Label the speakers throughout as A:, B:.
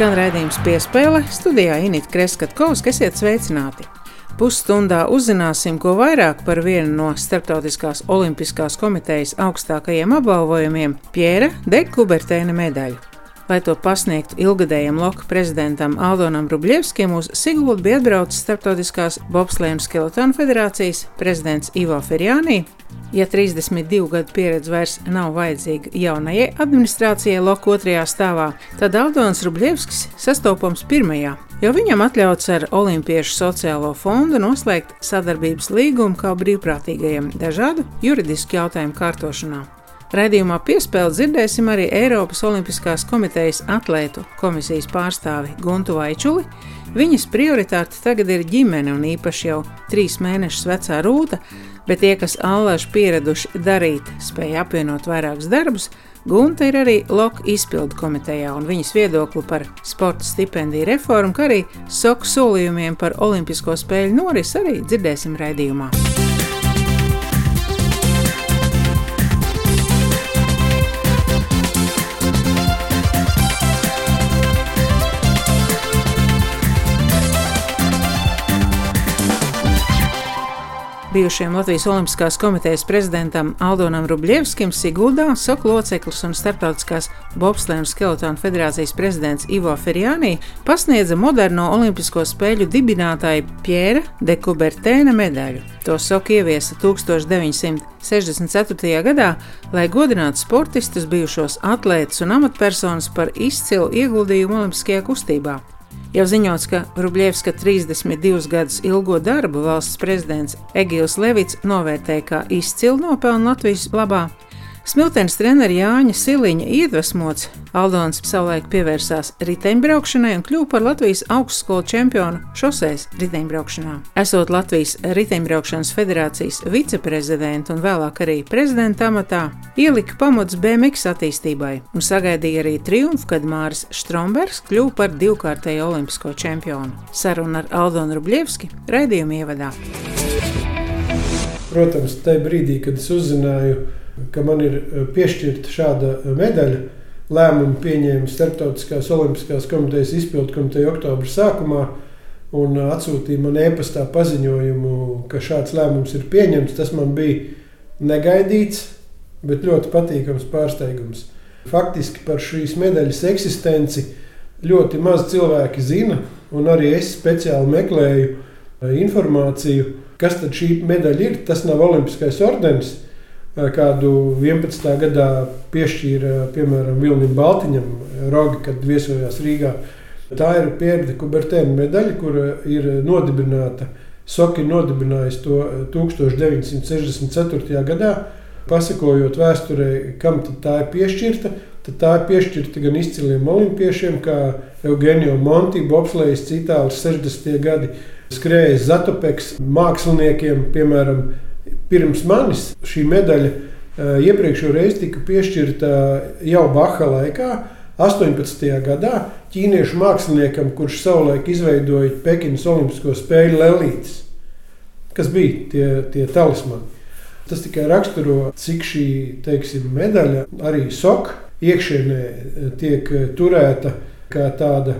A: Skan raidījums piespēle studijā Inīte Kreskavska. Esiet sveicināti! Pusstundā uzzināsim, ko vairāk par vienu no Startautiskās Olimpiskās komitejas augstākajiem apbalvojumiem - Pjēra de Kubertēna medaļu. Lai to pasniegtu ilgadējam Loka prezidentam Aldonam Rubļevskim, uz Siguldu bija atbraucis Startautiskās Bobslēnu Skeletonu federācijas prezidents Ivo Ferjānī. Ja 32 gadu pieredze vairs nav vajadzīga jaunajai administrācijai Loka otrajā stāvā, tad Aldons Rubļevskis sastopams pirmajā, jo viņam atļauts ar Olimpiešu sociālo fondu noslēgt sadarbības līgumu kā brīvprātīgajiem dažādu juridisku jautājumu kārtošanā. Radījumā piespēli dzirdēsim arī Eiropas Olimpiskās komitejas atlētu komisijas pārstāvi Guntu Vaičuli. Viņas prioritāte tagad ir ģimene un īpaši jau trīs mēnešus vecā rūta, bet tie, kas allaži pieraduši darīt, spēja apvienot vairākus darbus, Gunta ir arī Loka izpildu komitejā, un viņas viedokli par sporta stipendiju reformu, kā arī soku solījumiem par Olimpisko spēļu norisi arī dzirdēsim raidījumā. Bijušajam Latvijas Olimpiskās komitejas prezidentam Aldonam Rubļevskim, Siguldā, Soku loceklis un Startautiskās Bobslēnu skeletonu federācijas prezidents Ivo Ferjānī pasniedza moderno Olimpisko spēļu dibinātāju Pjēra de Kubertēna medaļu. To Soku ieviesa 1964. gadā, lai godinātu sportistus, bijušos atlētus un amatpersonas par izcilu ieguldījumu Olimpiskajā kustībā. Jau ziņots, ka Rubļevska 32 gadus ilgo darbu valsts prezidents Egils Levits novērtēja kā izcilu nopelnu Latvijas labā. Smiltenes treneris Jāņa Siliņa iedvesmots, Aldons savulaik pievērsās riteņbraukšanai un kļuva par Latvijas augstskolu čempionu šoseis riteņbraukšanā. Esot Latvijas riteņbraukšanas federācijas viceprezidenta un vēlāk arī prezidenta amatā, ielika pamats BMX attīstībai un sagaidīja arī triumfu, kad Māris Strombergs kļuva par divkārtēju olimpisko čempionu. Saruna ar Aldonu Rubļevski raidījuma ievadā.
B: Protams, tajā brīdī, kad es uzzināju, ka man ir eh, piešķirta šāda eh, medaļa. Lēmumu pieņēma Startautiskās Olimpiskās komitejas izpildu komiteja oktobra sākumā un eh, atsūtīja man e-pastā paziņojumu, ka šāds lēmums ir pieņemts. Tas man bija negaidīts, bet ļoti patīkams pārsteigums. Faktiski par šīs medaļas eksistenci ļoti maz cilvēki zina, un arī es speciāli meklēju informāciju, kas tad šī medaļa ir. Tas nav Olimpiskais ordenis, kādu 11. gadā piešķīra piemēram Vilnim Baltiņam, Rogi, kad viesojās Rīgā. Tā ir Pierre Kubertēna medaļa, kur ir nodibināta. Soki nodibinājis to 1964. gadā, pasakojot vēsturē, kam tā ir piešķirta. Tad tā ir piešķirta gan izciliem olimpiešiem, kā Eugenio Monti, Bobslējas citālis 60. gadi, skrējējs Zatopeks, māksliniekiem, piemēram, Pirms manis šī medaļa eh, iepriekšējo reizi tika piešķirta jau Baha laikā, 18. gadā ķīniešu māksliniekam, kurš savulaik izveidoja Pekinas Olimpisko spēļu lelītes, kas bija tie, tie talismani. Tas tikai raksturo, cik šī teiksim, medaļa arī soka iekšienē eh, tiek eh, turēta kā tāda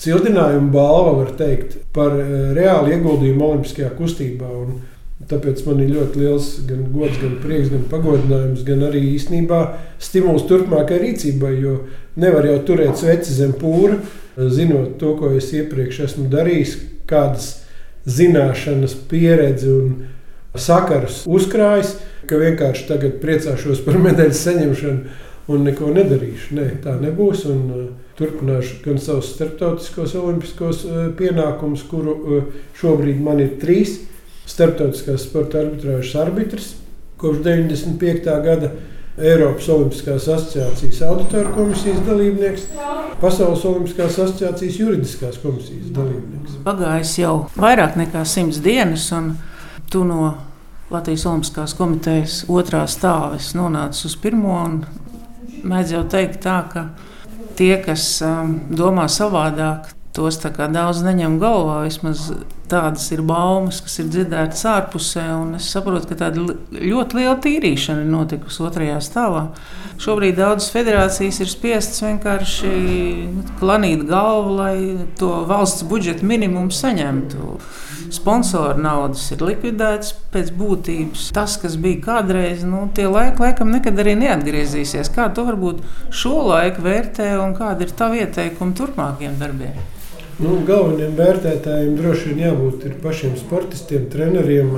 B: cildinājuma balva, var teikt, par reālu ieguldījumu Olimpiskajā kustībā. Un Tāpēc man ir ļoti liels gan gods, gan prieks, gan pagodinājums, gan arī īstenībā stimuls turpmākai rīcībai. Jo nevar jau turēt sveci zem pūra, zinot to, ko es iepriekš esmu darījis, kādas zināšanas, pieredzi un sakarus uzkrājis, ka vienkārši tagad priecāšos par medaļas saņemšanu un neko nedarīšu. Nē, tā nebūs. Un, uh, turpināšu gan savus starptautiskos olimpiskos uh, pienākumus, kuru uh, šobrīd man ir trīs starptautiskās sporta arbitrāžas arbitrs kopš 95. gada. Eiropas Olimpiskās asociācijas auditoru komisijas dalībnieks, Pasaules Olimpiskās asociācijas juridiskās komisijas dalībnieks.
A: Pagājis jau vairāk nekā simts dienas, un tu no Latvijas Olimpiskās komitejas otrā stāves nonācis uz pirmo. Mēdz jau teikt tā, ka tie, kas um, domā savādāk, tos daudz neņem galvā. Vismaz tādas ir baumas, kas ir dzirdētas ārpusē. Es saprotu, ka tāda ļoti liela tīrīšana ir notikusi otrajā stāvā. Šobrīd daudzas federācijas ir spiestas vienkārši klanīt galvu, lai to valsts budžeta minimumu saņemtu. Sponsoru naudas ir likvidētas pēc būtības. Tas, kas bija kādreiz, nu, tie laiki laikam nekad arī neatgriezīsies. Kā tu varbūt šo laiku vērtē un kāda ir tava ieteikuma turpmākiem darbiem?
B: Nu, galvenajiem vērtētājiem droši vien jābūt pašiem sportistiem, treneriem,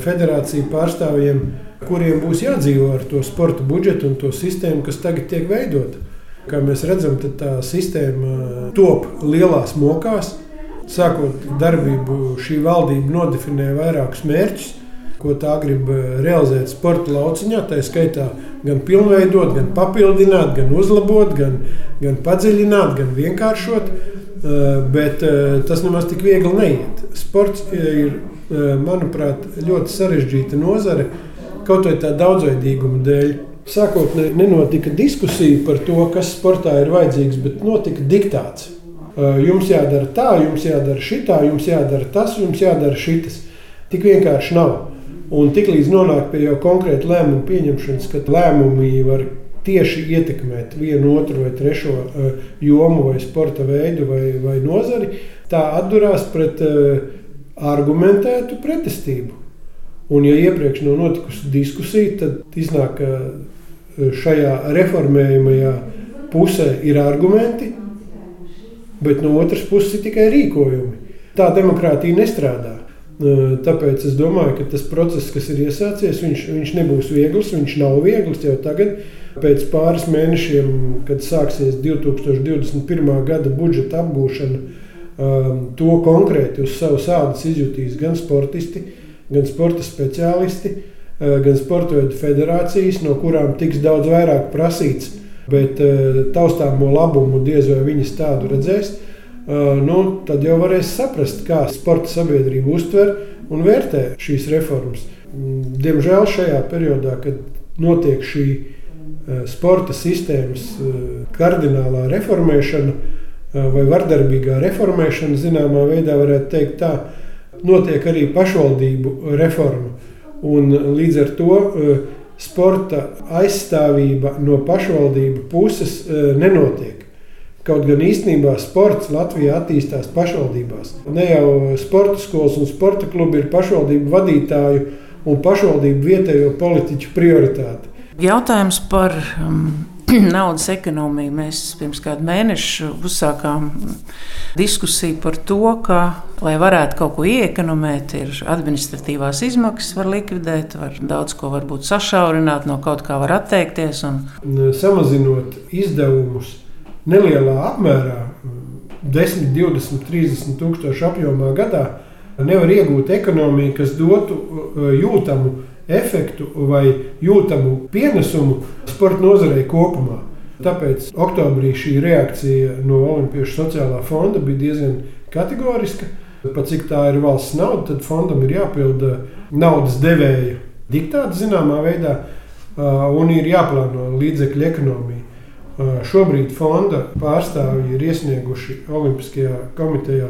B: federāciju pārstāvjiem, kuriem būs jādzīvo ar to sporta budžetu un to sistēmu, kas tagad tiek veidota. Kā mēs redzam, tā sistēma top lielās mokās. Sākot darbību, šī valdība nodefinē vairākus mērķus, ko tā grib realizēt sporta lauciņā. Tā skaitā gan pilnveidot, gan papildināt, gan uzlabot, gan, gan padziļināt, gan vienkāršot. Eh, bet eh, tas nemaz tik viegli neiet. Sports ir, eh, manuprāt, ļoti sarežģīta nozare, kaut vai tā daudzveidīguma dēļ. Sākotnēji nenotika diskusija par to, kas sportā ir vajadzīgs, bet notika diktāts. Jums jādara tā, jums jādara šitā, jums jādara tas, jums jādara šitas. Tik vienkārši nav. Un tiklīdz nonāk pie jau konkrēta lēmuma pieņemšanas, kad lēmumi var tieši ietekmēt vienu, otru vai trešo uh, jomu, vai sporta veidu, vai, vai nozari, tā atdurās pret uh, argumentētu pretestību. Un, ja iepriekš nav notikusi diskusija, tad iznāk, ka uh, šajā reformējumajā pusē ir argumenti, bet no otras puses ir tikai rīkojumi. Tā demokrātija nestrādā. Tāpēc es domāju, ka tas process, kas ir iesācies, viņš, viņš nebūs viegls. Viņš nav viegls jau tagad. Pēc pāris mēnešiem, kad sāksies 2021. gada budžeta apgūšana, to konkrēti uz savas ādas izjutīs gan sportisti, gan sporta speciālisti, gan sporta veidu federācijas, no kurām tiks daudz vairāk prasīts, bet taustāmo labumu diez vai viņas tādu redzēs. Uh, nu, tad jau varēs saprast, kā sporta sabiedrība uztver un vērtē šīs reformas. Mm, diemžēl šajā periodā, kad notiek šī Eh, sporta sistēmas eh, kardinālā reformēšana eh, vai vardarbīgā reformēšana, zināmā veidā varētu teikt, tā notiek arī pašvaldību reforma. Un līdz ar to sporta aizstāvība no pašvaldību puses nenotiek. Kaut gan īstenībā sports Latvijā attīstās pašvaldībās. Ne jau sporta skolas un sporta klubi ir pašvaldību vadītāju un pašvaldību vietējo politiķu prioritāte.
A: Jautājums par um, naudas ekonomiju. Mēs pirms kāda mēneša uzsākām diskusiju par to, ka, lai varētu kaut ko iekonomēt, ir administratīvās izmaksas, var likvidēt, var daudz ko varbūt sašaurināt, no kaut kā var atteikties. Un...
B: Samazinot izdevumus nelielā apmērā, 10, 20, 30 tūkstošu apjomā gadā, nevar iegūt ekonomiju, kas dotu uh, jūtamu efektu vai jūtamu pienesumu sporta nozarei kopumā. Tāpēc oktobrī šī reakcija no Olimpiešu sociālā fonda bija diezgan kategoriska. Pat cik tā ir valsts nauda, tad fondam ir jāpilda naudas devēja diktāts zināmā veidā un ir jāplāno līdzekļu ekonomija. Šobrīd fonda pārstāvji ir iesnieguši Olimpiskajā komitejā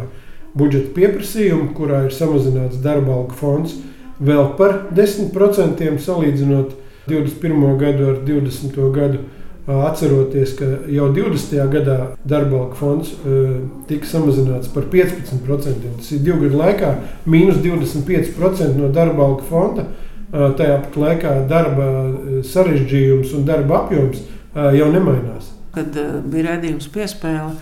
B: budžeta pieprasījumu, kurā ir samazināts darba algu fonds vēl par 10% salīdzinot 21. gadu ar 20. gadu. Atceroties, ka jau 20. gadā darba alga fonds tika samazināts par 15%. Tas ir divu gadu laikā mīnus 25% no darba alga fonda. Tajā pat laikā darba sarežģījums un darba apjoms jau nemainās.
A: Kad bija redzējums piespēle,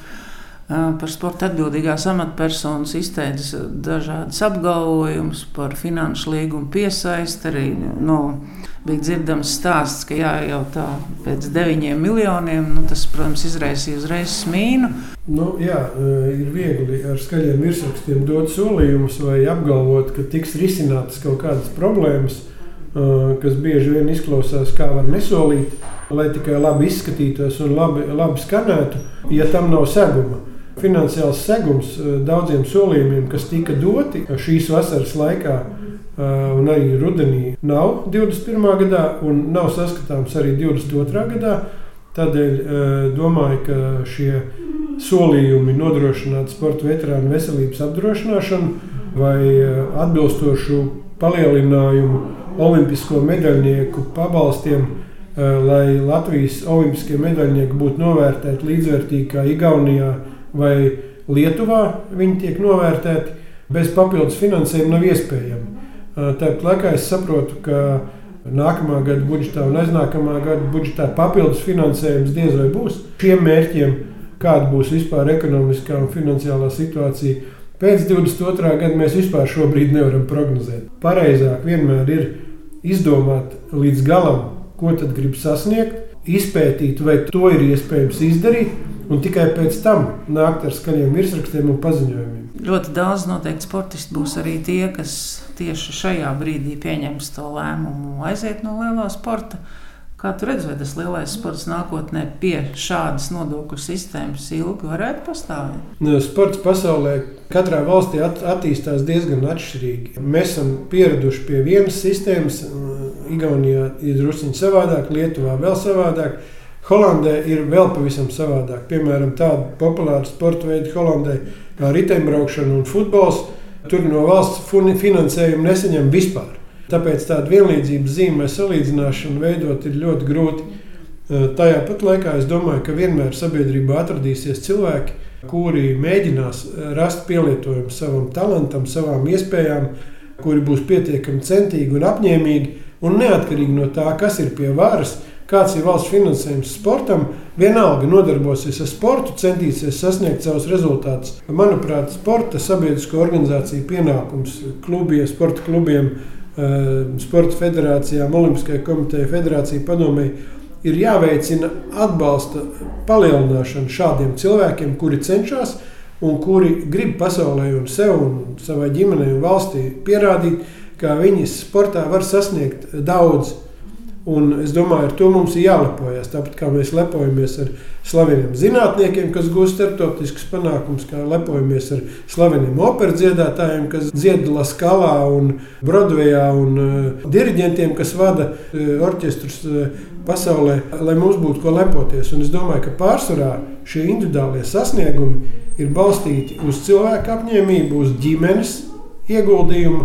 A: par sporta atbildīgās amatpersonas izteica dažādas apgalvojumus par finanšu līgumu piesaisti. Arī nu, bija dzirdams stāsts, ka jā, jau tā pēc deviņiem miljoniem nu, tas, protams, izraisīja uzreiz smīnu.
B: Nu, jā, ir viegli ar skaļiem virsrakstiem dot solījumus vai apgalvot, ka tiks risinātas kaut kādas problēmas, kas bieži vien izklausās kā var nesolīt. Lai tikai labi izskatītos un labi, labi skanētu, ja tam nav seguma finansiāls segums daudziem solījumiem, kas tika doti šīs vasaras laikā. Un arī rudenī nav 21. gadā, un nav saskatāms arī 22. gadā. Tādēļ domāju, ka šie solījumi nodrošināt sporta veterānu veselības apdrošināšanu vai atbilstošu palielinājumu olimpisko medaļnieku pabalstiem, lai Latvijas olimpiskie medaļnieki būtu novērtēti līdzvērtīgi kā Igaunijā vai Lietuvā. Viņi tiek novērtēti bez papildus finansējuma nav iespējami. Tāpat laikā es saprotu, ka nākamā gada budžetā un aiznākamā gada budžetā papildus finansējums diez vai būs šiem mērķiem, kāda būs vispār ekonomiskā un finansiālā situācija. Pēc 22. gada mēs vispār nevaram prognozēt. Pareizāk vienmēr ir izdomāt līdz galam, ko tad grib sasniegt, izpētīt, vai to ir iespējams izdarīt, un tikai pēc tam nākt ar skaļiem virsrakstiem un paziņojumiem.
A: Ļoti daudz noteikti sportisti būs arī tie, kas tieši šajā brīdī pieņems to lēmumu aiziet no lielā sporta. Kā tu redzi, vai tas lielais sports nākotnē pie šādas nodokļu sistēmas ilgi varētu pastāvēt?
B: Nu, sports pasaulē katrā valstī at attīstās diezgan atšķirīgi. Mēs esam pieraduši pie vienas sistēmas. Igaunijā ir druskuļi savādāk, Lietuvā vēl savādāk. Holandē ir vēl pavisam savādāk. Piemēram, tāda populāra sporta veida Holandē kā riteņbraukšana un futbols. Tur no valsts finansējumu nesaņem vispār. Tāpēc tādu vienlīdzības zīmē salīdzināšanu veidot ir ļoti grūti. Tajā pat laikā es domāju, ka vienmēr sabiedrībā atradīsies cilvēki, kuri mēģinās rast pielietojumu savam talantam, savām iespējām, kuri būs pietiekami centīgi un apņēmīgi un neatkarīgi no tā, kas ir pie varas kāds ir valsts finansējums sportam, vienalga nodarbosies ar sportu, centīsies sasniegt savus rezultātus. Manuprāt, sporta sabiedrisko organizāciju pienākums klubiem, sporta klubiem, sporta federācijām, Olimpiskajai komitejai, federācijai padomēji ir jāveicina atbalsta palielināšana šādiem cilvēkiem, kuri cenšas un kuri grib pasaulē un sev un savai ģimenei un valstī pierādīt, ka viņi sportā var sasniegt daudz. Un es domāju, ar to mums ir jālepojas. Tāpat kā mēs lepojamies ar slaveniem zinātniekiem, kas gūst starptautiskus panākumus, kā lepojamies ar slaveniem operas dziedātājiem, kas dzied Laskalā un Brodvejā, un uh, diriģentiem, kas vada uh, orķestrus uh, pasaulē, lai mums būtu ko lepoties. Un es domāju, ka pārsvarā šie individuālie sasniegumi ir balstīti uz cilvēku apņēmību, uz ģimenes ieguldījumu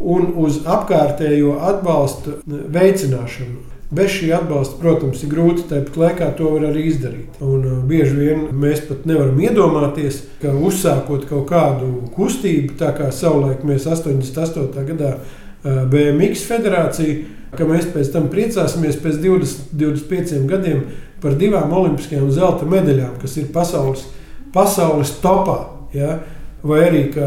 B: un uz apkārtējo atbalstu veicināšanu. Bez šī atbalsta, protams, ir grūti tāpat laikā to var arī izdarīt. Un uh, bieži vien mēs pat nevaram iedomāties, ka uzsākot kaut kādu kustību, tā kā savulaik mēs 88. gadā uh, BMX federācija, ka mēs pēc tam priecāsimies pēc 20, 25 gadiem par divām olimpiskajām zelta medaļām, kas ir pasaules, pasaules topā. Ja? Vai arī, ka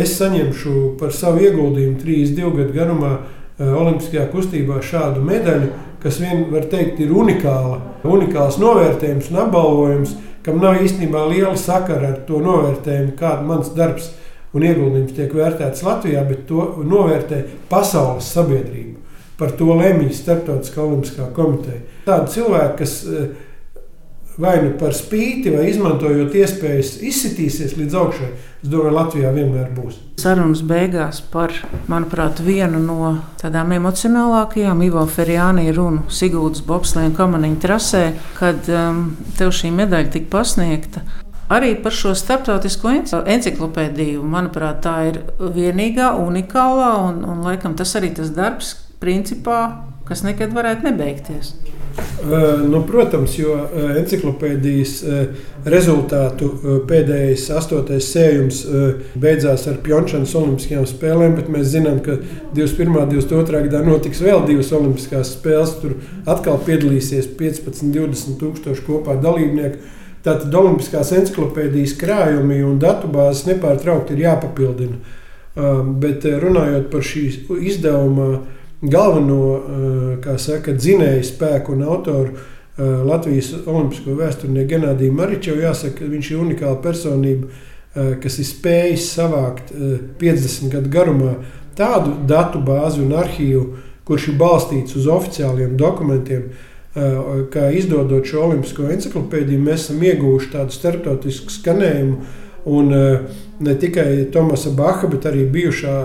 B: es saņemšu par savu ieguldījumu 32 gadu garumā eh, Olimpiskajā kustībā šādu medaļu, kas vien var teikt ir unikāla, unikāls novērtējums un apbalvojums, kam nav īstenībā liela sakara ar to novērtējumu, kāda mans darbs un ieguldījums tiek vērtēts Latvijā, bet to novērtē pasaules sabiedrība. Par to lemj Startautiskā olimpiskā komiteja. Tādi cilvēki, kas eh, vai nu par spīti, vai izmantojot iespējas izsitīsies līdz augšai. Es domāju, Latvijā vienmēr būs.
A: Sarunas beigās par, manuprāt, vienu no tādām emocionālākajām Ivo Ferjānī runu Sigūdas Bobslēna kamaniņa trasē, kad um, tev šī medaļa tika pasniegta. Arī par šo starptautisko encyklopēdiju, manuprāt, tā ir vienīgā, unikālā un, un laikam tas arī tas darbs, principā, kas nekad varētu nebeigties.
B: Nu, protams, jo encyklopēdijas rezultātu pēdējais astotais sējums beidzās ar Pjončānas Olimpiskajām spēlēm, bet mēs zinām, ka 21. un 22. gadā notiks vēl divas Olimpiskās spēles. Tur atkal piedalīsies 15, 20 tūkstoši kopā dalībnieku. Tātad Olimpiskās encyklopēdijas krājumi un datubāzes nepārtraukti ir jāpapildina. Bet runājot par šīs izdevuma galveno eh, saka, dzinēju spēku un autoru eh, Latvijas olimpisko vēsturnieku Genādiju Maričevu. Jāsaka, ka viņš ir unikāla personība, eh, kas ir spējis savākt 50 gadu garumā tādu datu bāzi un arhīvu, kurš ir balstīts uz oficiāliem dokumentiem. Kā izdodot šo olimpisko encyklopēdiju, mēs esam ieguvuši tādu starptautisku skanējumu. Un ne tikai Tomasa Baha, bet arī bijušā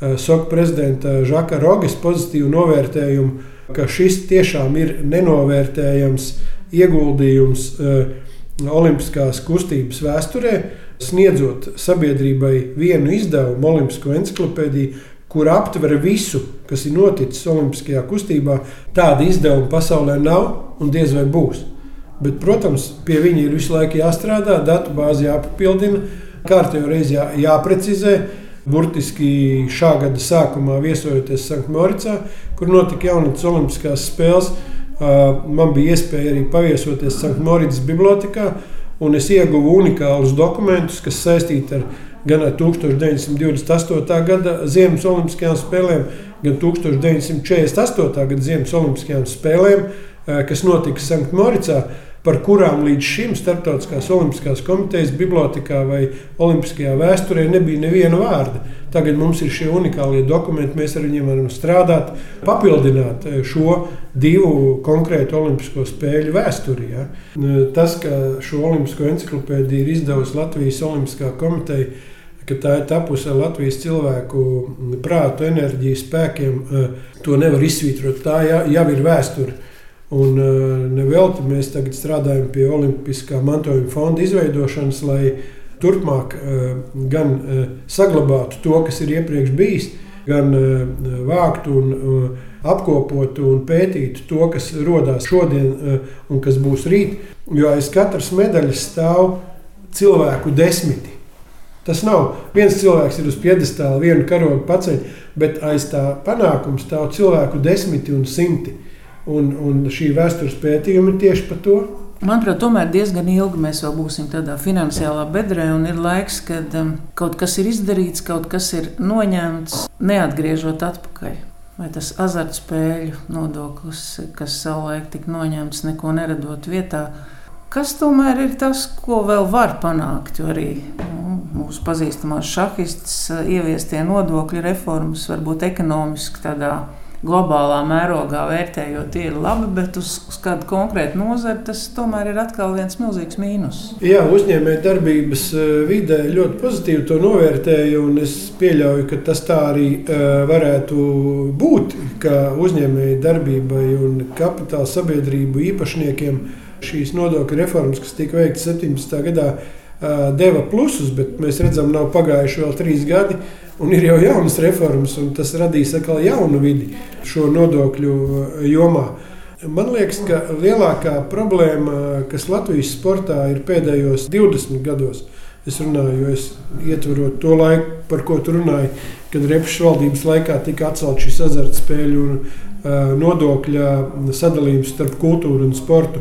B: SOK prezidenta Žaka Rogas pozitīvu novērtējumu, ka šis tiešām ir nenovērtējams ieguldījums eh, Olimpiskās kustības vēsturē, sniedzot sabiedrībai vienu izdevumu, Olimpisko encyklopēdiju, kur aptver visu, kas ir noticis Olimpiskajā kustībā. Tāda izdevuma pasaulē nav un diez vai būs. Bet, protams, pie viņa ir visu laiku jāstrādā, datu bāzi jāpapildina, kārtībā reizē jā, jāprecizē. Burtiski šā gada sākumā viesojoties Sanktmoricā, kur notika jaunatnes Olimpiskās spēles, man bija iespēja arī paviesoties Sanktmoricas bibliotekā, un es ieguvu unikālus dokumentus, kas saistīti ar gan ar 1928. gada Ziemas Olimpiskajām spēlēm, gan 1948. gada Ziemas Olimpiskajām spēlēm, kas notika Sanktmoricā par kurām līdz šim Startautiskās Olimpiskās komitejas bibliotekā vai Olimpiskajā vēsturē nebija neviena vārda. Tagad mums ir šie unikālie dokumenti, mēs ar viņiem varam strādāt, papildināt eh, šo divu konkrētu Olimpisko spēļu vēsturi. Ja. Tas, ka šo Olimpisko encyklopēdiju ir izdevusi Latvijas Olimpiskā komiteja, ka tā ir tapusi ar Latvijas cilvēku prātu, enerģiju, spēkiem, eh, to nevar izsvītrot. Tā jau ir vēsture. Un eh, nevelti mēs tagad strādājam pie Olimpiskā mantojuma fonda izveidošanas, lai turpmāk eh, gan eh, saglabātu to, kas ir iepriekš bijis, gan vāktu un apkopotu un pētītu to, kas radās šodien un kas būs rīt. Jo aiz katras medaļas stāv cilvēku desmiti. Tas nav viens cilvēks, ir uz piedestāla, vienu karogu paceļ, bet aiz tā panākuma stāv cilvēku desmiti un simti. Un, un šī vēstures pētījuma ir tieši par to.
A: Manuprāt, tomēr diezgan ilgi mēs vēl būsim tādā finansiālā bedrē, un ir laiks, kad um, kaut kas ir izdarīts, kaut kas ir noņemts, neatgriežot atpakaļ. Vai tas azartspēļu nodoklis, kas savulaik tika noņemts, neko neradot vietā, kas tomēr ir tas, ko vēl var panākt? Jo arī nu, mūsu pazīstamās šahistas uh, ieviestie nodokļu reformas varbūt ekonomiski tādā veidā globālā mērogā vērtējot, tie ir labi, bet uz, uz kādu konkrētu nozari tas tomēr ir atkal viens milzīgs mīnus.
B: Jā, uzņēmējdarbības eh, vidē ļoti pozitīvi to novērtēju, un es pieļauju, ka tas tā arī eh, varētu būt, ka uzņēmējdarbībai un kapitāla sabiedrību īpašniekiem šīs nodokļu reformas, kas tika veikts 17. gadā, eh, deva plusus, bet mēs redzam, nav pagājuši vēl trīs gadi un ir jau jaunas reformas, un tas radīs atkal jaunu vidi šo nodokļu eh, jomā. Man liekas, ka lielākā problēma, kas Latvijas sportā ir pēdējos 20 gados, es runāju, jo es ietveru to laiku, par ko tu runāji, kad Repšas valdības laikā tika atcelts šis azartspēļu un uh, nodokļa sadalījums starp kultūru un sportu,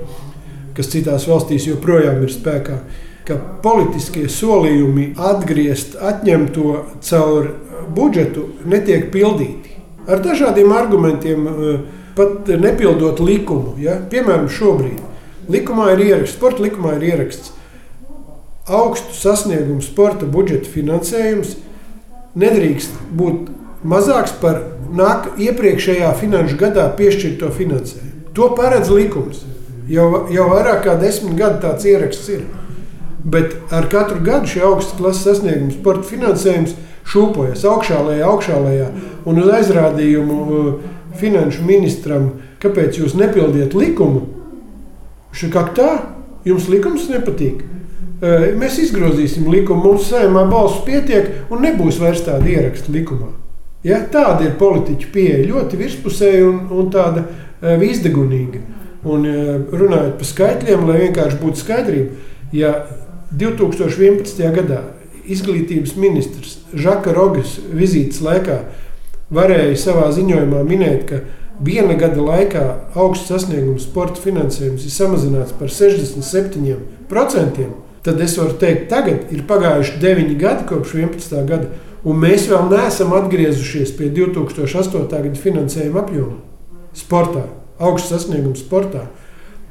B: kas citās valstīs joprojām ir spēkā. Uh, ka politiskie solījumi atgriezt atņemto caur budžetu netiek pildīti. Ar dažādiem argumentiem, eh, pat nepildot likumu. Ja? Piemēram, šobrīd likumā ir ieraksts, sporta likumā ir ieraksts, augstu sasniegumu sporta budžeta finansējums nedrīkst būt mazāks par nāk, iepriekšējā finanšu gadā piešķirto finansējumu. To paredz likums. Jau, jau vairāk kā desmit gadi tāds ieraksts ir. Bet ar katru gadu šī augsta klases sasnieguma sporta finansējums šūpojas augšā, lejā, augšā, lejā. Un uz aizrādījumu uh, finanšu ministram, kāpēc jūs nepildiet likumu, ir kā tā, jums likums nepatīk. Uh, mēs izgrozīsim likumu, mums saimā balss pietiek un nebūs vairs tāda ieraksta likumā. Ja, tāda ir politiķa pieeja, ļoti virspusēja un, un tāda uh, izdegunīga. Un runājot par skaitļiem, lai vienkārši būtu skaidrība, ja 2011. gadā izglītības ministrs Žaka Rogas vizītes laikā varēja savā ziņojumā minēt, ka viena gada laikā augsts sasniegums sporta finansējums ir samazināts par 67%, tad es varu teikt, tagad ir pagājuši 9 gadi kopš 11. gada, un mēs vēl neesam atgriezušies pie 2008. gada finansējuma apjoma sportā, augsts sasniegums sportā.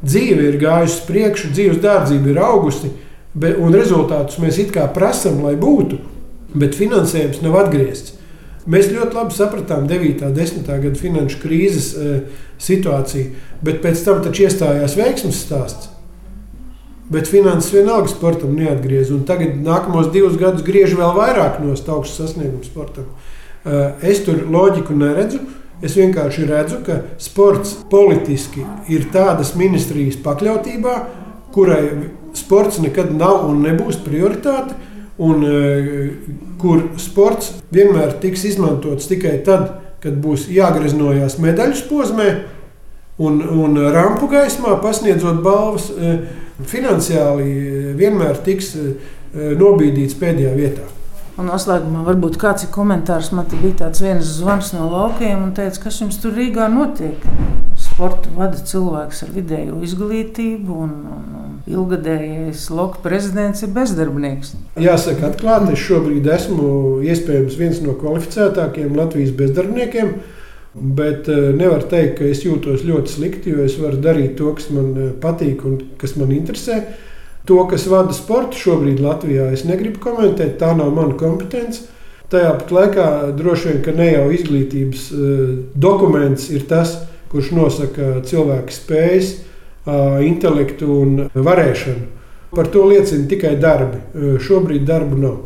B: Dzīve ir gājusi uz priekšu, dzīves dārdzība ir augusi, Be, un rezultātus mēs it kā prasām, lai būtu, bet finansējums nav atgriezts. Mēs ļoti labi sapratām 9. un 10. gada finanšu krīzes e, situāciju, bet pēc tam taču iestājās veiksmes stāsts. Bet finanses vienalga sportam neatgriez. Un tagad nākamos divus gadus griež vēl vairāk no augsta sasnieguma sportam. E, es tur loģiku neredzu. Es vienkārši redzu, ka sports politiski ir tādas ministrijas pakļautībā, kurai sports nekad nav un nebūs prioritāte, un kur sports vienmēr tiks izmantots tikai tad, kad būs jāgreznojas medaļu posmē un, un rampu gaismā, pasniedzot balvas, finansiāli vienmēr tiks nobīdīts pēdējā vietā.
A: Un noslēgumā varbūt kāds ir komentārs. Man bija tāds viens zvans no laukiem un teica, kas jums tur Rīgā notiek. Sportu vada cilvēks ar vidēju izglītību, un, un, un ilgadējais loka prezidents ir bezdarbnieks.
B: Jāsaka, atklāti, es šobrīd esmu iespējams viens no kvalificētākajiem Latvijas bezdarbniekiem. Bet eh, nevar teikt, ka es jūtos ļoti slikti, jo es varu darīt to, kas man eh, patīk un kas man interesē. To, kas vada sportu šobrīd Latvijā, es negribu komentēt, tā nav mana kompetence. Tajā pat laikā droši vien, ka ne jau izglītības uh, dokuments ir tas, kurš nosaka cilvēka spējas, intelektu un varēšanu. Par to liecina tikai darbi. Šobrīd darbu nav.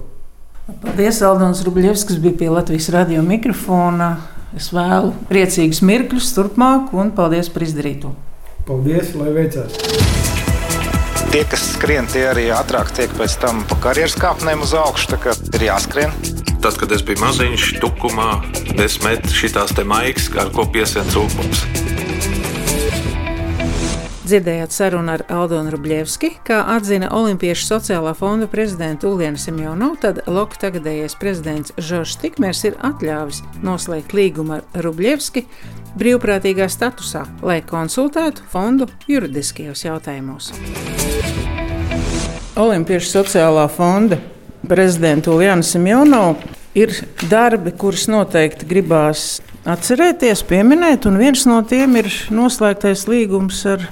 A: Paldies, Aldons Rubļevs, kas bija pie Latvijas radio mikrofona. Es vēlu priecīgus mirkļus turpmāk, un paldies par izdarīto.
B: Paldies, lai veicās!
C: Tie, kas skrien, tie arī ātrāk tiek pēc tam pa karjeras kāpnēm uz augšu. Tā kā ir jāskrien.
D: Tad, kad es biju maziņš, tukumā, es metu šīs maigas, ar ko piesien cūkums.
A: Dzirdējāt sarunu ar Aldonu Rubļevski, kā atzina Olimpiešu sociālā fonda prezidenta Uliena Simjonovu, tad Loka tagadējais prezidents Žoržs Tikmērs ir atļāvis noslēgt līgumu ar Rubļevski brīvprātīgā statusā, lai konsultētu fondu juridiskajos jautājumos. Olimpiešu sociālā fonda prezidenta Uljana Simjonovu ir darbi, kurus noteikti gribās atcerēties, pieminēt, un viens no tiem ir noslēgtais līgums ar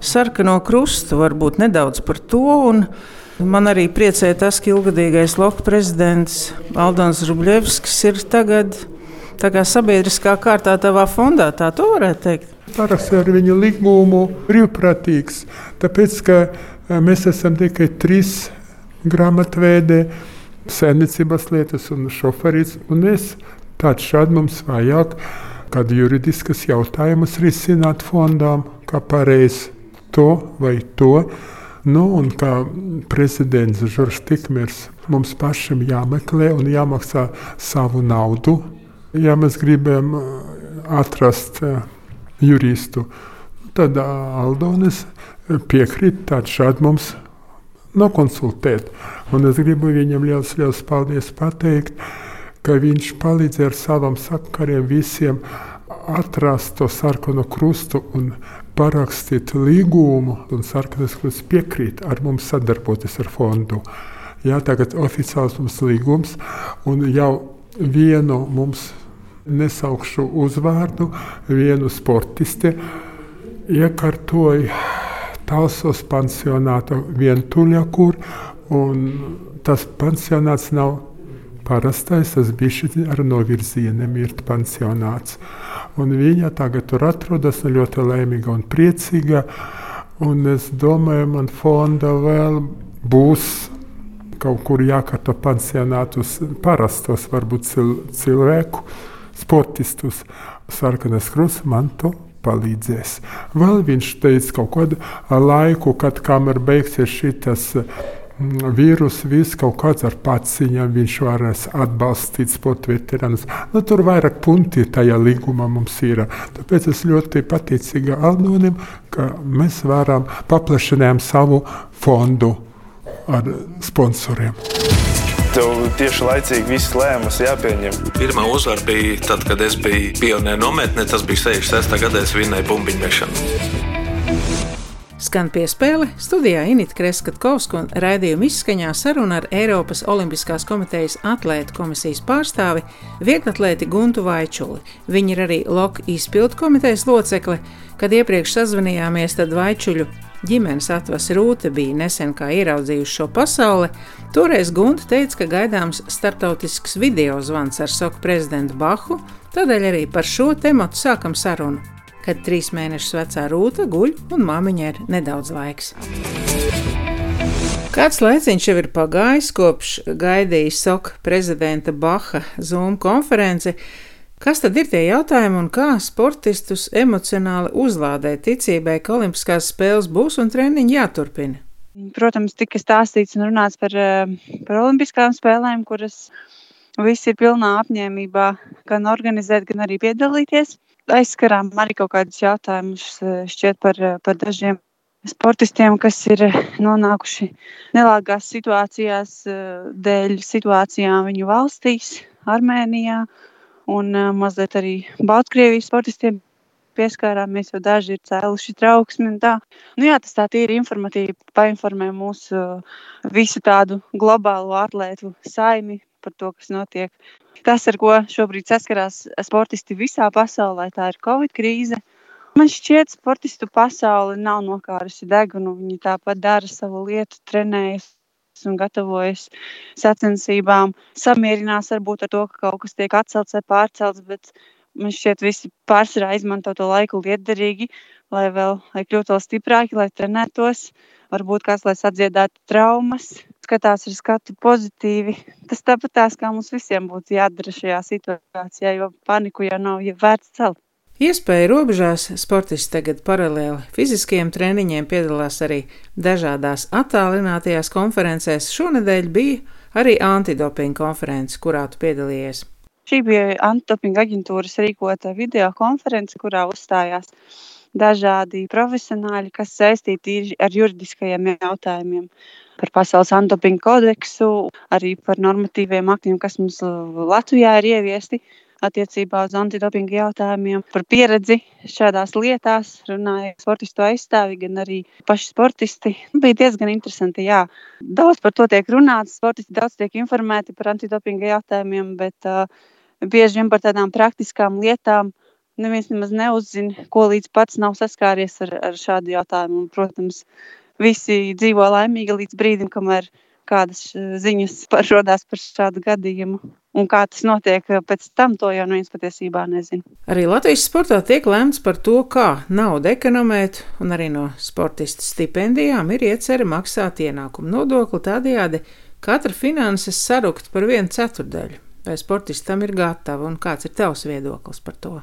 A: Sarkano krustu. Varbūt nedaudz par to. Man arī priecē tas, ka ilgadīgais Loka prezidents Aldons Rubļevskis ir tagad kā sabiedriskā kārtā tavā fondā. Tā to varētu teikt.
E: Parakstīju ar viņu līgumu brīvprātīgs, tāpēc ka e, mēs esam tikai trīs grāmatveidi, sēnicības lietas un šoferis. Un es tāds šādi mums vajag, kādu juridiskas jautājumus risināt fondām, kā pareizi to vai to. Nu, un kā prezidents Žoržs Tikmers mums pašam jāmeklē un jāmaksā savu naudu Ja mēs gribam uh, atrast uh, juristu, tad uh, Aldonis piekrīt tādu šādu mums nokonsultēt. Un es gribu viņam liels, liels paldies pateikt, ka viņš palīdzēja ar saviem sakariem visiem atrast to sarkano krustu un parakstīt līgumu. Sarkanais krusts piekrīt ar mums sadarboties ar fondu. Jā, tagad oficiāls mums līgums un jau vienu mums nesaukšu uzvārdu, vienu sportisti iekārtoja Talsos pansionātu vientuļa, kur tas pansionāts nav parastais, tas bija ar novirzieniem ir pansionāts. Un viņa tagad tur atrodas ļoti laimīga un priecīga. Un es domāju, man fonda vēl būs kaut kur jākārto pansionātus parastos, varbūt cil cilvēku sportistus. Sarkanais krusts man to palīdzēs. Vēl viņš teica kaut kādu laiku, kad kamēr beigsies šis mm, vīrus, viss kaut kāds ar paciņām, viņš varēs atbalstīt sporta veterānus. Nu, tur vairāk punti tajā līgumā mums ir. Tāpēc es ļoti pateicīga Aldonim, ka mēs varam paplašināt savu fondu ar sponsoriem.
F: Tev tieši laicīgi viss lēmums jāpieņem.
D: Pirmā uzvara bija tad, kad es biju pionieru nometnē. Tas bija 66. gadā, es vinnēju bumbiņu mešanu.
A: Skan piespēle studijā Inita Kreskavska un raidījuma izskaņā saruna ar Eiropas Olimpiskās komitejas atlētu komisijas pārstāvi vieglatlēti Guntu Vaičuli. Viņa ir arī Loka izpildu komitejas locekle. Kad iepriekš sazvanījāmies, tad Vaičuļu ģimenes atvasa Rūta bija nesen kā ieraudzījusi šo pasauli. Toreiz Gunta teica, ka gaidāms startautisks video zvans ar Soku prezidentu Bahu, tādēļ arī par šo tematu sākam sarunu. Kad trīs mēnešus vecā Rūta guļ un māmiņai ir nedaudz laiks. Kāds laiciņš jau ir pagājis kopš gaidīja Soka prezidenta Baha Zoom konferenci. Kas tad ir tie jautājumi un kā sportistus emocionāli uzlādēt ticībai, ka Olimpiskās spēles būs un treniņi jāturpina?
G: Protams, tika stāstīts un runāts par, eh, par Olimpiskām spēlēm, kuras visi ir pilnā apņēmībā gan organizēt, gan arī piedalīties. Aizskarām arī kaut kādus jautājumus eh, šķiet par, eh, par dažiem sportistiem, kas ir nonākuši nelāgās situācijās dēļ situācijām viņu valstīs, Armēnijā, un mazliet arī Baltkrievijas sportistiem pieskārāmies, jo daži ir cēluši trauksmi. Nu, jā, tas tā ir informatīvi, painformē mūsu visu tādu globālo atlētu saimi par to, kas notiek. Tas, ar ko šobrīd saskarās sportisti visā pasaulē, tā ir Covid krīze. Man šķiet, sportistu pasaule nav nokārusi degunu. Viņi tāpat dara savu lietu, trenējas un gatavojas sacensībām, samierinās varbūt ar to, ka kaut kas tiek atcelts vai pārcelts, bet man šķiet, visi pārsvarā izmanto to laiku lietderīgi, lai vēl lai kļūtu vēl stiprāki, lai trenētos. Varbūt kāds, lai sadziedātu traumas, skatās ar skatu pozitīvi. Tas tāpat tās, kā mums visiem būtu jādara šajā situācijā, jo paniku jau nav ja vērts celt.
A: Iespēja robežās sportisti tagad paralēli fiziskajiem treniņiem piedalās arī dažādās attālinātajās konferencēs. Šonadēļ bija arī antidopinga konference, kurā tu piedalījies.
G: Šī bija antidopinga aģentūras rīkota video konference, kurā uzstājās dažādi profesionāļi, kas saistīti ar juridiskajiem jautājumiem. Par pasaules antidopinga kodeksu, arī par normatīviem aktiem, kas mums Latvijā ir ieviesti attiecībā uz antidopinga jautājumiem, par pieredzi šādās lietās. Runāja sportistu aizstāvi, gan arī paši sportisti. Bija diezgan interesanti. Jā. Daudz par to tiek runāts, sportisti daudz tiek informēti par antidopinga jautājumiem, bet uh, bieži vien par tādām praktiskām lietām. Neviens nemaz neuzzina, ko līdz pats nav saskāries ar, ar šādu jautājumu. Un, protams, visi dzīvo laimīgi līdz brīdim, kamēr kādas ziņas parādās par šādu gadījumu. Un kā tas notiek pēc tam, to jau neviens patiesībā nezina.
A: Arī Latvijas sportā tiek lemts par to, kā naudu ekonomēt, un arī no sportistu stipendijām ir iecerta maksāt ienākumu nodokli tādējādi katra finanses sarukt par vienu ceturdaļu. Vai sportistam ir gatava un kāds ir tavs viedoklis par to?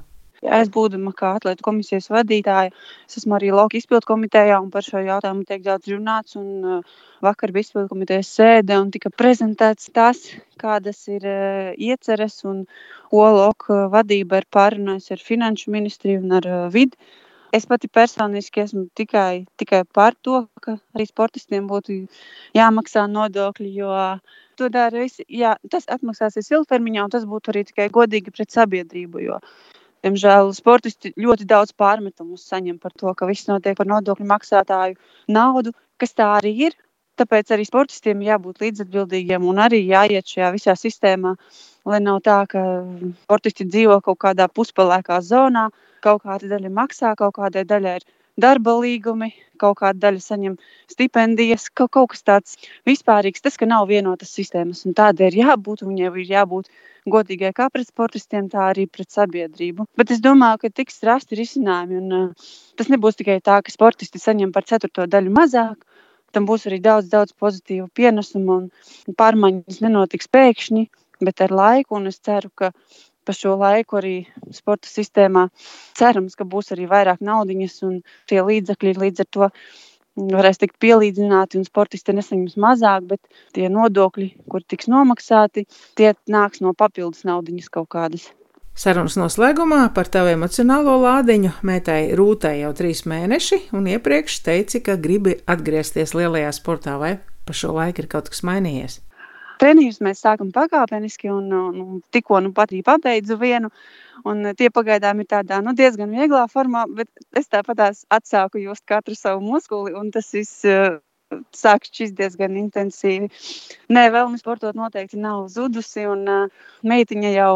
G: Es būdama kā atlētu komisijas vadītāja, es esmu arī Lauka izpildu komitejā un par šo jautājumu tiek daudz runāts. Un, uh, vakar bija izpildu komitejas sēde un tika prezentēts tas, kādas ir uh, ieceres un OLOK vadība ir pārunājusi ar finanšu ministriju un ar uh, vidi. Es pati personiski esmu tikai, tikai par to, ka arī sportistiem būtu jāmaksā nodokļi, jo to dara visi. Jā, tas atmaksāsies ilgtermiņā, un tas būtu arī tikai godīgi pret sabiedrību. Jo Diemžēl sportisti ļoti daudz pārmetumus saņem par to, ka viss notiek par nodokļu maksātāju naudu, kas tā arī ir. Tāpēc arī sportistiem jābūt līdzatbildīgiem un arī jāiet šajā visā sistēmā, lai nav tā, ka sportisti dzīvo kaut kādā puspelēkā zonā, kaut kāda daļa maksā, kaut kādai daļai ir darba līgumi, kaut kāda daļa saņem stipendijas, kaut, kaut kas tāds vispārīgs. Tas, ka nav vienotas sistēmas, un tādai ir jābūt, un viņai ir jābūt godīgai kā pret sportistiem, tā arī pret sabiedrību. Bet es domāju, ka tiks rasti risinājumi. Un, uh, tas nebūs tikai tā, ka sportisti saņem par ceturto daļu mazāk. Tam būs arī daudz, daudz pozitīvu pienesumu, un pārmaiņas nenotiks pēkšņi, bet ar laiku. Es ceru, ka pa šo laiku arī sporta sistēmā cerams, ka būs arī vairāk naudiņas un tie līdzekļi līdz ar to varēs tikt pielīdzināti, un sportisti nesaņems mazāk, bet tie nodokļi, kur tiks nomaksāti, tie nāks no papildus naudiņas kaut kādas.
A: Sarunas noslēgumā par tavu emocionālo lādiņu meitai Rūtai jau trīs mēneši, un iepriekš teici, ka gribi atgriezties lielajā sportā, vai pa šo laiku ir kaut kas mainījies?
G: Treniņus mēs sākam pakāpeniski, un, un, un tikko nu pat arī pabeidzu vienu. Un tie pagaidām ir tādā nu, diezgan vieglā formā, bet es tāpat atsāku just katru savu muskuli, un tas viss sāk šķist diezgan intensīvi. Nē, vēlme sportot noteikti nav zudusi. Un, uh, meitiņa jau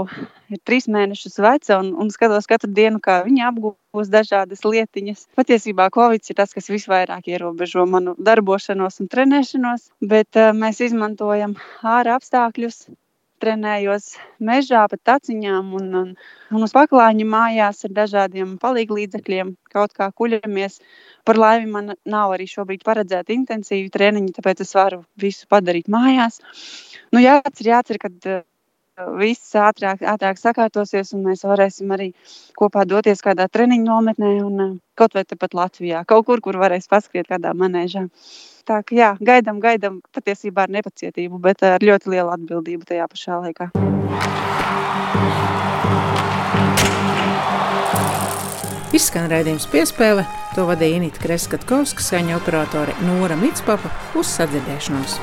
G: ir trīs mēnešus veca un, un skatos katru dienu, kā viņa apgūst dažādas lietiņas. Patiesībā Covid ir tas, kas visvairāk ierobežo manu darbošanos un trenēšanos, bet uh, mēs izmantojam ārā apstākļus, trenējos mežā, pa taciņām un, un, un uz paklājiņa mājās ar dažādiem palīglīdzekļiem, kaut kā kuļamies. Par laimi man nav arī šobrīd paredzēta intensīva treniņa, tāpēc es varu visu padarīt mājās. Nu, jāatcer, jāatcer, kad viss ātrāk, ātrāk sakārtosies, un mēs varēsim arī kopā doties kādā treniņu nometnē, un kaut vai tepat Latvijā, kaut kur, kur varēs paskriet kādā manēžā. Tā kā jā, gaidām, gaidām patiesībā ar nepacietību, bet ar ļoti lielu atbildību tajā pašā laikā.
A: Izskan raidījums piespēle, to vadīja Inita Kreskatkovska, skaņa operātore Nora Mitspapa uz sadzirdēšanos.